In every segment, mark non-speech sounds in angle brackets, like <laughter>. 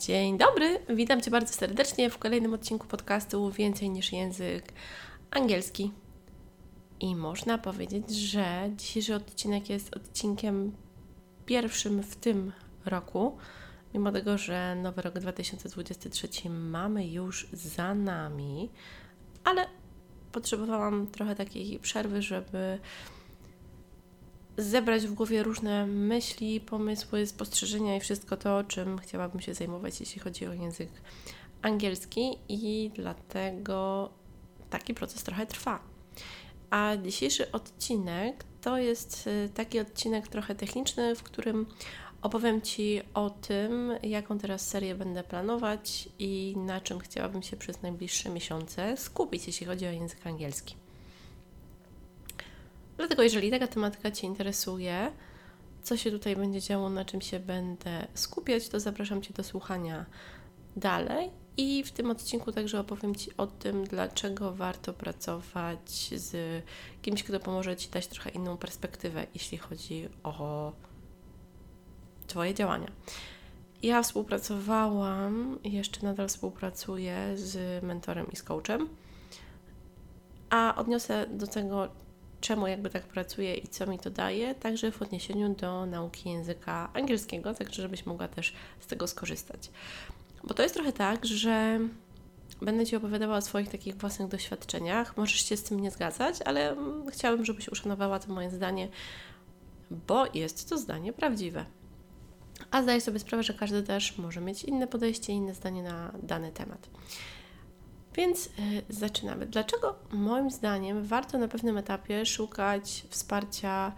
Dzień dobry, witam Cię bardzo serdecznie w kolejnym odcinku podcastu Więcej niż język angielski. I można powiedzieć, że dzisiejszy odcinek jest odcinkiem pierwszym w tym roku, mimo tego, że nowy rok 2023 mamy już za nami, ale potrzebowałam trochę takiej przerwy, żeby zebrać w głowie różne myśli, pomysły, spostrzeżenia i wszystko to, czym chciałabym się zajmować, jeśli chodzi o język angielski, i dlatego taki proces trochę trwa. A dzisiejszy odcinek to jest y, taki odcinek trochę techniczny, w którym opowiem Ci o tym, jaką teraz serię będę planować i na czym chciałabym się przez najbliższe miesiące skupić, jeśli chodzi o język angielski. Dlatego, jeżeli taka tematyka Cię interesuje, co się tutaj będzie działo, na czym się będę skupiać, to zapraszam Cię do słuchania dalej. I w tym odcinku także opowiem Ci o tym, dlaczego warto pracować z kimś, kto pomoże Ci dać trochę inną perspektywę, jeśli chodzi o Twoje działania. Ja współpracowałam jeszcze nadal współpracuję z mentorem i z coachem, a odniosę do tego czemu jakby tak pracuję i co mi to daje, także w odniesieniu do nauki języka angielskiego, także żebyś mogła też z tego skorzystać. Bo to jest trochę tak, że będę Ci opowiadała o swoich takich własnych doświadczeniach. Możesz się z tym nie zgadzać, ale chciałabym, żebyś uszanowała to moje zdanie, bo jest to zdanie prawdziwe. A zdaję sobie sprawę, że każdy też może mieć inne podejście, inne zdanie na dany temat. Więc y, zaczynamy. Dlaczego moim zdaniem warto na pewnym etapie szukać wsparcia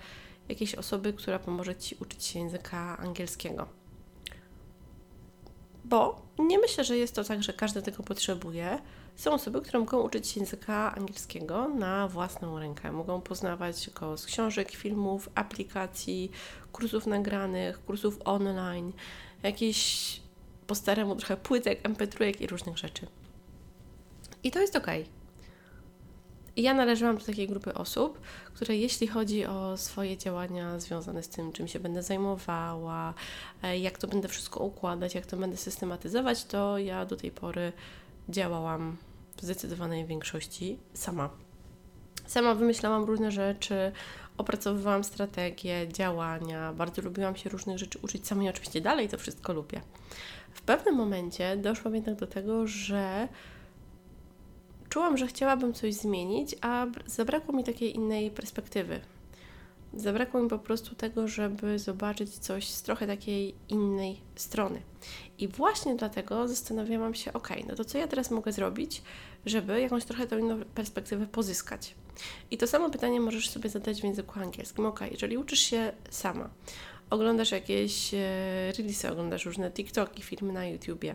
jakiejś osoby, która pomoże Ci uczyć się języka angielskiego? Bo nie myślę, że jest to tak, że każdy tego potrzebuje. Są osoby, które mogą uczyć się języka angielskiego na własną rękę. Mogą poznawać go z książek, filmów, aplikacji, kursów nagranych, kursów online, jakichś po staremu trochę płytek, mp3 i różnych rzeczy. I to jest ok. I ja należałam do takiej grupy osób, które jeśli chodzi o swoje działania związane z tym, czym się będę zajmowała, e, jak to będę wszystko układać, jak to będę systematyzować, to ja do tej pory działałam w zdecydowanej większości sama. Sama wymyślałam różne rzeczy, opracowywałam strategie, działania, bardzo lubiłam się różnych rzeczy uczyć sama i oczywiście dalej to wszystko lubię. W pewnym momencie doszłam jednak do tego, że czułam, że chciałabym coś zmienić, a zabrakło mi takiej innej perspektywy. Zabrakło mi po prostu tego, żeby zobaczyć coś z trochę takiej innej strony. I właśnie dlatego zastanawiałam się, ok, no to co ja teraz mogę zrobić, żeby jakąś trochę tą inną perspektywę pozyskać. I to samo pytanie możesz sobie zadać w języku angielskim. Ok, jeżeli uczysz się sama, oglądasz jakieś e, releasy, oglądasz różne TikToki, filmy na YouTubie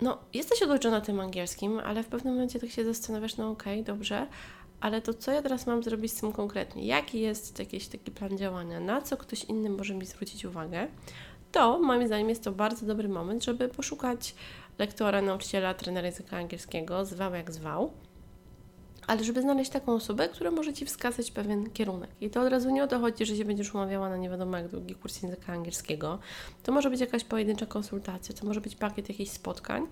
no, jesteś oduczona tym angielskim, ale w pewnym momencie tak się zastanawiasz, no okej, okay, dobrze, ale to co ja teraz mam zrobić z tym konkretnie? Jaki jest jakiś taki plan działania? Na co ktoś inny może mi zwrócić uwagę? To moim zdaniem jest to bardzo dobry moment, żeby poszukać lektora, nauczyciela, trenera języka angielskiego, zwał jak zwał, ale żeby znaleźć taką osobę, która może Ci wskazać pewien kierunek. I to od razu nie o to chodzi, że się będziesz umawiała na nie wiadomo jak długi kurs języka angielskiego. To może być jakaś pojedyncza konsultacja, to może być pakiet jakichś spotkań,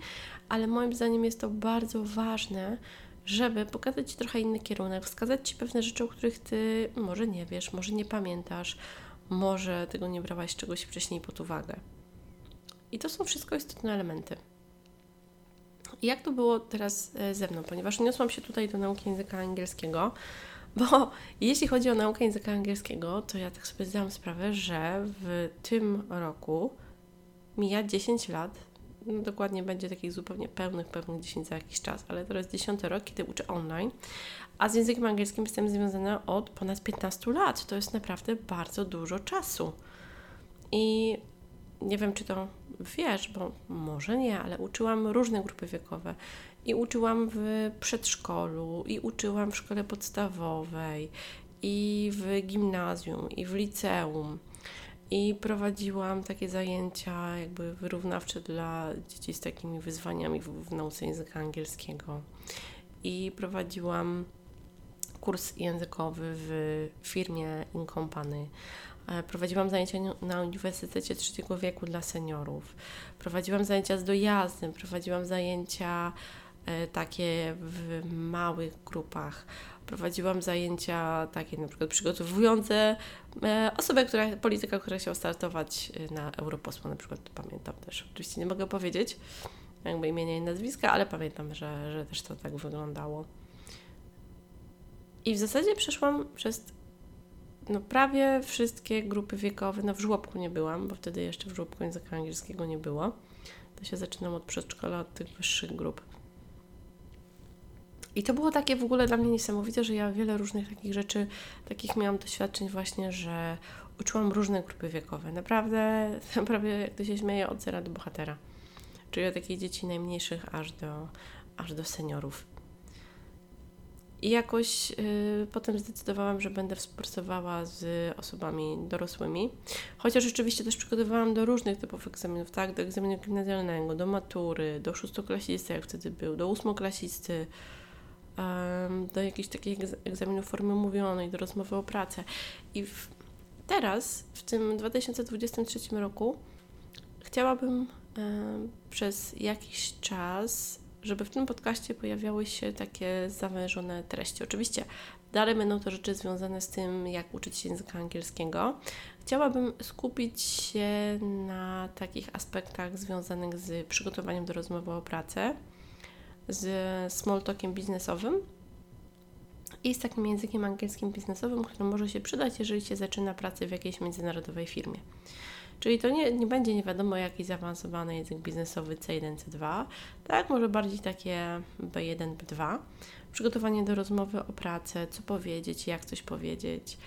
ale moim zdaniem jest to bardzo ważne, żeby pokazać Ci trochę inny kierunek, wskazać Ci pewne rzeczy, o których Ty może nie wiesz, może nie pamiętasz, może tego nie brałaś czegoś wcześniej pod uwagę. I to są wszystko istotne elementy jak to było teraz e, ze mną, ponieważ niosłam się tutaj do nauki języka angielskiego, bo jeśli chodzi o naukę języka angielskiego, to ja tak sobie zdałam sprawę, że w tym roku mija 10 lat, no dokładnie będzie takich zupełnie pełnych, pełnych 10 za jakiś czas, ale to jest 10 rok, kiedy uczę online, a z językiem angielskim jestem związana od ponad 15 lat. To jest naprawdę bardzo dużo czasu. I nie wiem, czy to wiesz, bo może nie, ale uczyłam różne grupy wiekowe. I uczyłam w przedszkolu, i uczyłam w szkole podstawowej, i w gimnazjum, i w liceum. I prowadziłam takie zajęcia jakby wyrównawcze dla dzieci z takimi wyzwaniami w, w nauce języka angielskiego. I prowadziłam kurs językowy w firmie Incompany. E, prowadziłam zajęcia na Uniwersytecie Trzeciego Wieku dla seniorów. Prowadziłam zajęcia z dojazdem, prowadziłam zajęcia e, takie w małych grupach. Prowadziłam zajęcia takie na przykład przygotowujące e, osobę, która, polityka, która chciała startować na europosła na przykład, pamiętam też. Oczywiście nie mogę powiedzieć jakby imienia i nazwiska, ale pamiętam, że, że też to tak wyglądało. I w zasadzie przeszłam przez no, prawie wszystkie grupy wiekowe. No w żłobku nie byłam, bo wtedy jeszcze w żłobku języka angielskiego nie było. To się zaczynam od przedszkola, od tych wyższych grup. I to było takie w ogóle dla mnie niesamowite, że ja wiele różnych takich rzeczy, takich miałam doświadczeń właśnie, że uczyłam różne grupy wiekowe. Naprawdę, <laughs> naprawdę jak to się śmieje, od zera do bohatera. Czyli od takich dzieci najmniejszych aż do, aż do seniorów. I jakoś y, potem zdecydowałam, że będę współpracowała z osobami dorosłymi. Chociaż rzeczywiście też przygotowałam do różnych typów egzaminów, tak? Do egzaminu gimnazjalnego, do matury, do szóstoklasisty, jak wtedy był, do ósmoklasisty, do jakichś takich egzaminów formy mówionej, do rozmowy o pracę. I w, teraz, w tym 2023 roku, chciałabym przez jakiś czas żeby w tym podcaście pojawiały się takie zawężone treści. Oczywiście dalej będą to rzeczy związane z tym, jak uczyć się języka angielskiego. Chciałabym skupić się na takich aspektach związanych z przygotowaniem do rozmowy o pracę, z small talkiem biznesowym i z takim językiem angielskim biznesowym, który może się przydać, jeżeli się zaczyna pracę w jakiejś międzynarodowej firmie. Czyli to nie, nie będzie nie wiadomo jaki zaawansowany język biznesowy C1, C2, tak, może bardziej takie B1, B2. Przygotowanie do rozmowy o pracę, co powiedzieć, jak coś powiedzieć.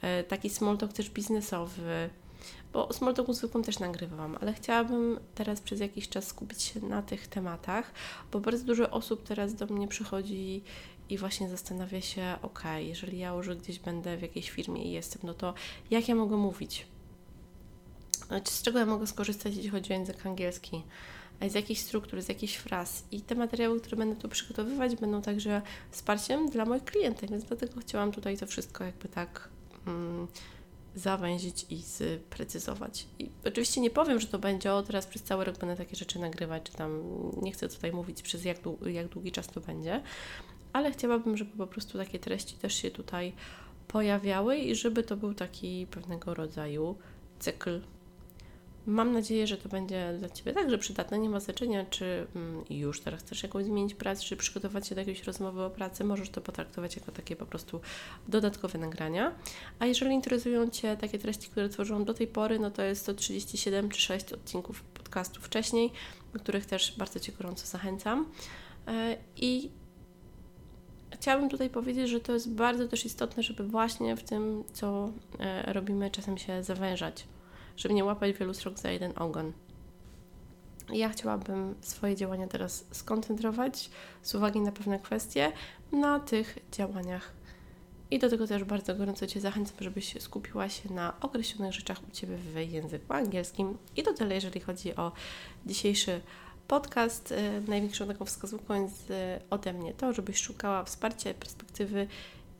E, taki small talk też biznesowy, bo small talku zwykłym też nagrywałam, ale chciałabym teraz przez jakiś czas skupić się na tych tematach, bo bardzo dużo osób teraz do mnie przychodzi i właśnie zastanawia się, ok, jeżeli ja już gdzieś będę w jakiejś firmie i jestem, no to jak ja mogę mówić? Z czego ja mogę skorzystać, jeśli chodzi o język angielski, z jakichś struktur, z jakichś fraz. I te materiały, które będę tu przygotowywać, będą także wsparciem dla moich klientów, więc dlatego chciałam tutaj to wszystko jakby tak mm, zawęzić i sprecyzować. I oczywiście nie powiem, że to będzie, o teraz przez cały rok będę takie rzeczy nagrywać, czy tam nie chcę tutaj mówić przez jak, jak długi czas to będzie, ale chciałabym, żeby po prostu takie treści też się tutaj pojawiały i żeby to był taki pewnego rodzaju cykl Mam nadzieję, że to będzie dla Ciebie także przydatne. Nie ma znaczenia, czy mm, już teraz chcesz jakąś zmienić pracę, czy przygotować się do jakiejś rozmowy o pracy. Możesz to potraktować jako takie po prostu dodatkowe nagrania. A jeżeli interesują Cię takie treści, które tworzyłam do tej pory, no to jest 137 czy 6 odcinków podcastu wcześniej, do których też bardzo Cię gorąco zachęcam. E, I chciałabym tutaj powiedzieć, że to jest bardzo też istotne, żeby właśnie w tym, co e, robimy, czasem się zawężać żeby nie łapać wielu srok za jeden ogon. Ja chciałabym swoje działania teraz skoncentrować z uwagi na pewne kwestie na tych działaniach. I do tego też bardzo gorąco Cię zachęcam, żebyś skupiła się na określonych rzeczach u Ciebie w języku angielskim. I to tyle, jeżeli chodzi o dzisiejszy podcast. Y, największą taką wskazówką jest y, ode mnie to, żebyś szukała wsparcia perspektywy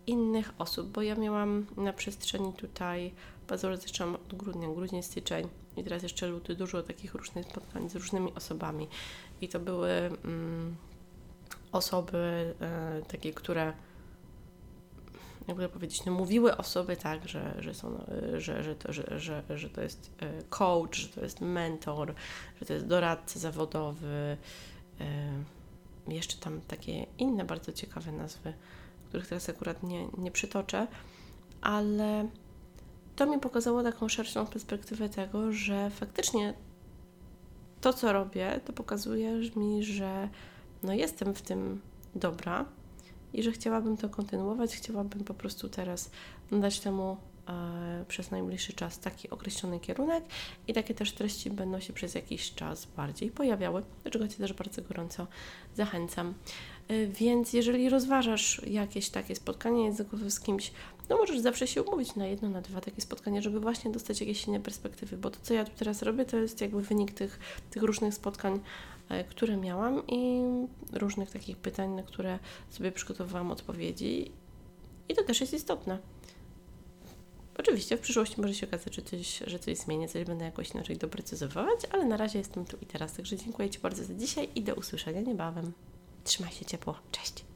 innych osób, bo ja miałam na przestrzeni tutaj Pazury zaczęłam od grudnia, grudzień, styczeń i teraz jeszcze luty, dużo takich różnych spotkań z różnymi osobami. I to były mm, osoby e, takie, które jakby powiedzieć, no mówiły osoby tak, że, że, są, że, że, to, że, że, że to jest e, coach, że to jest mentor, że to jest doradca zawodowy. E, jeszcze tam takie inne bardzo ciekawe nazwy, których teraz akurat nie, nie przytoczę, ale to mi pokazało taką szerszą perspektywę tego, że faktycznie to, co robię, to pokazuje mi, że no jestem w tym dobra i że chciałabym to kontynuować, chciałabym po prostu teraz dać temu przez najbliższy czas taki określony kierunek i takie też treści będą się przez jakiś czas bardziej pojawiały, do czego Cię też bardzo gorąco zachęcam. E, więc jeżeli rozważasz jakieś takie spotkanie językowe z kimś, no możesz zawsze się umówić na jedno, na dwa takie spotkania, żeby właśnie dostać jakieś inne perspektywy, bo to, co ja tu teraz robię, to jest jakby wynik tych, tych różnych spotkań, e, które miałam i różnych takich pytań, na które sobie przygotowałam odpowiedzi. I to też jest istotne. Oczywiście w przyszłości może się okazać, że coś, że coś zmienię, coś będę jakoś inaczej doprecyzować, ale na razie jestem tu i teraz. Także dziękuję Ci bardzo za dzisiaj i do usłyszenia niebawem. Trzymaj się ciepło. Cześć!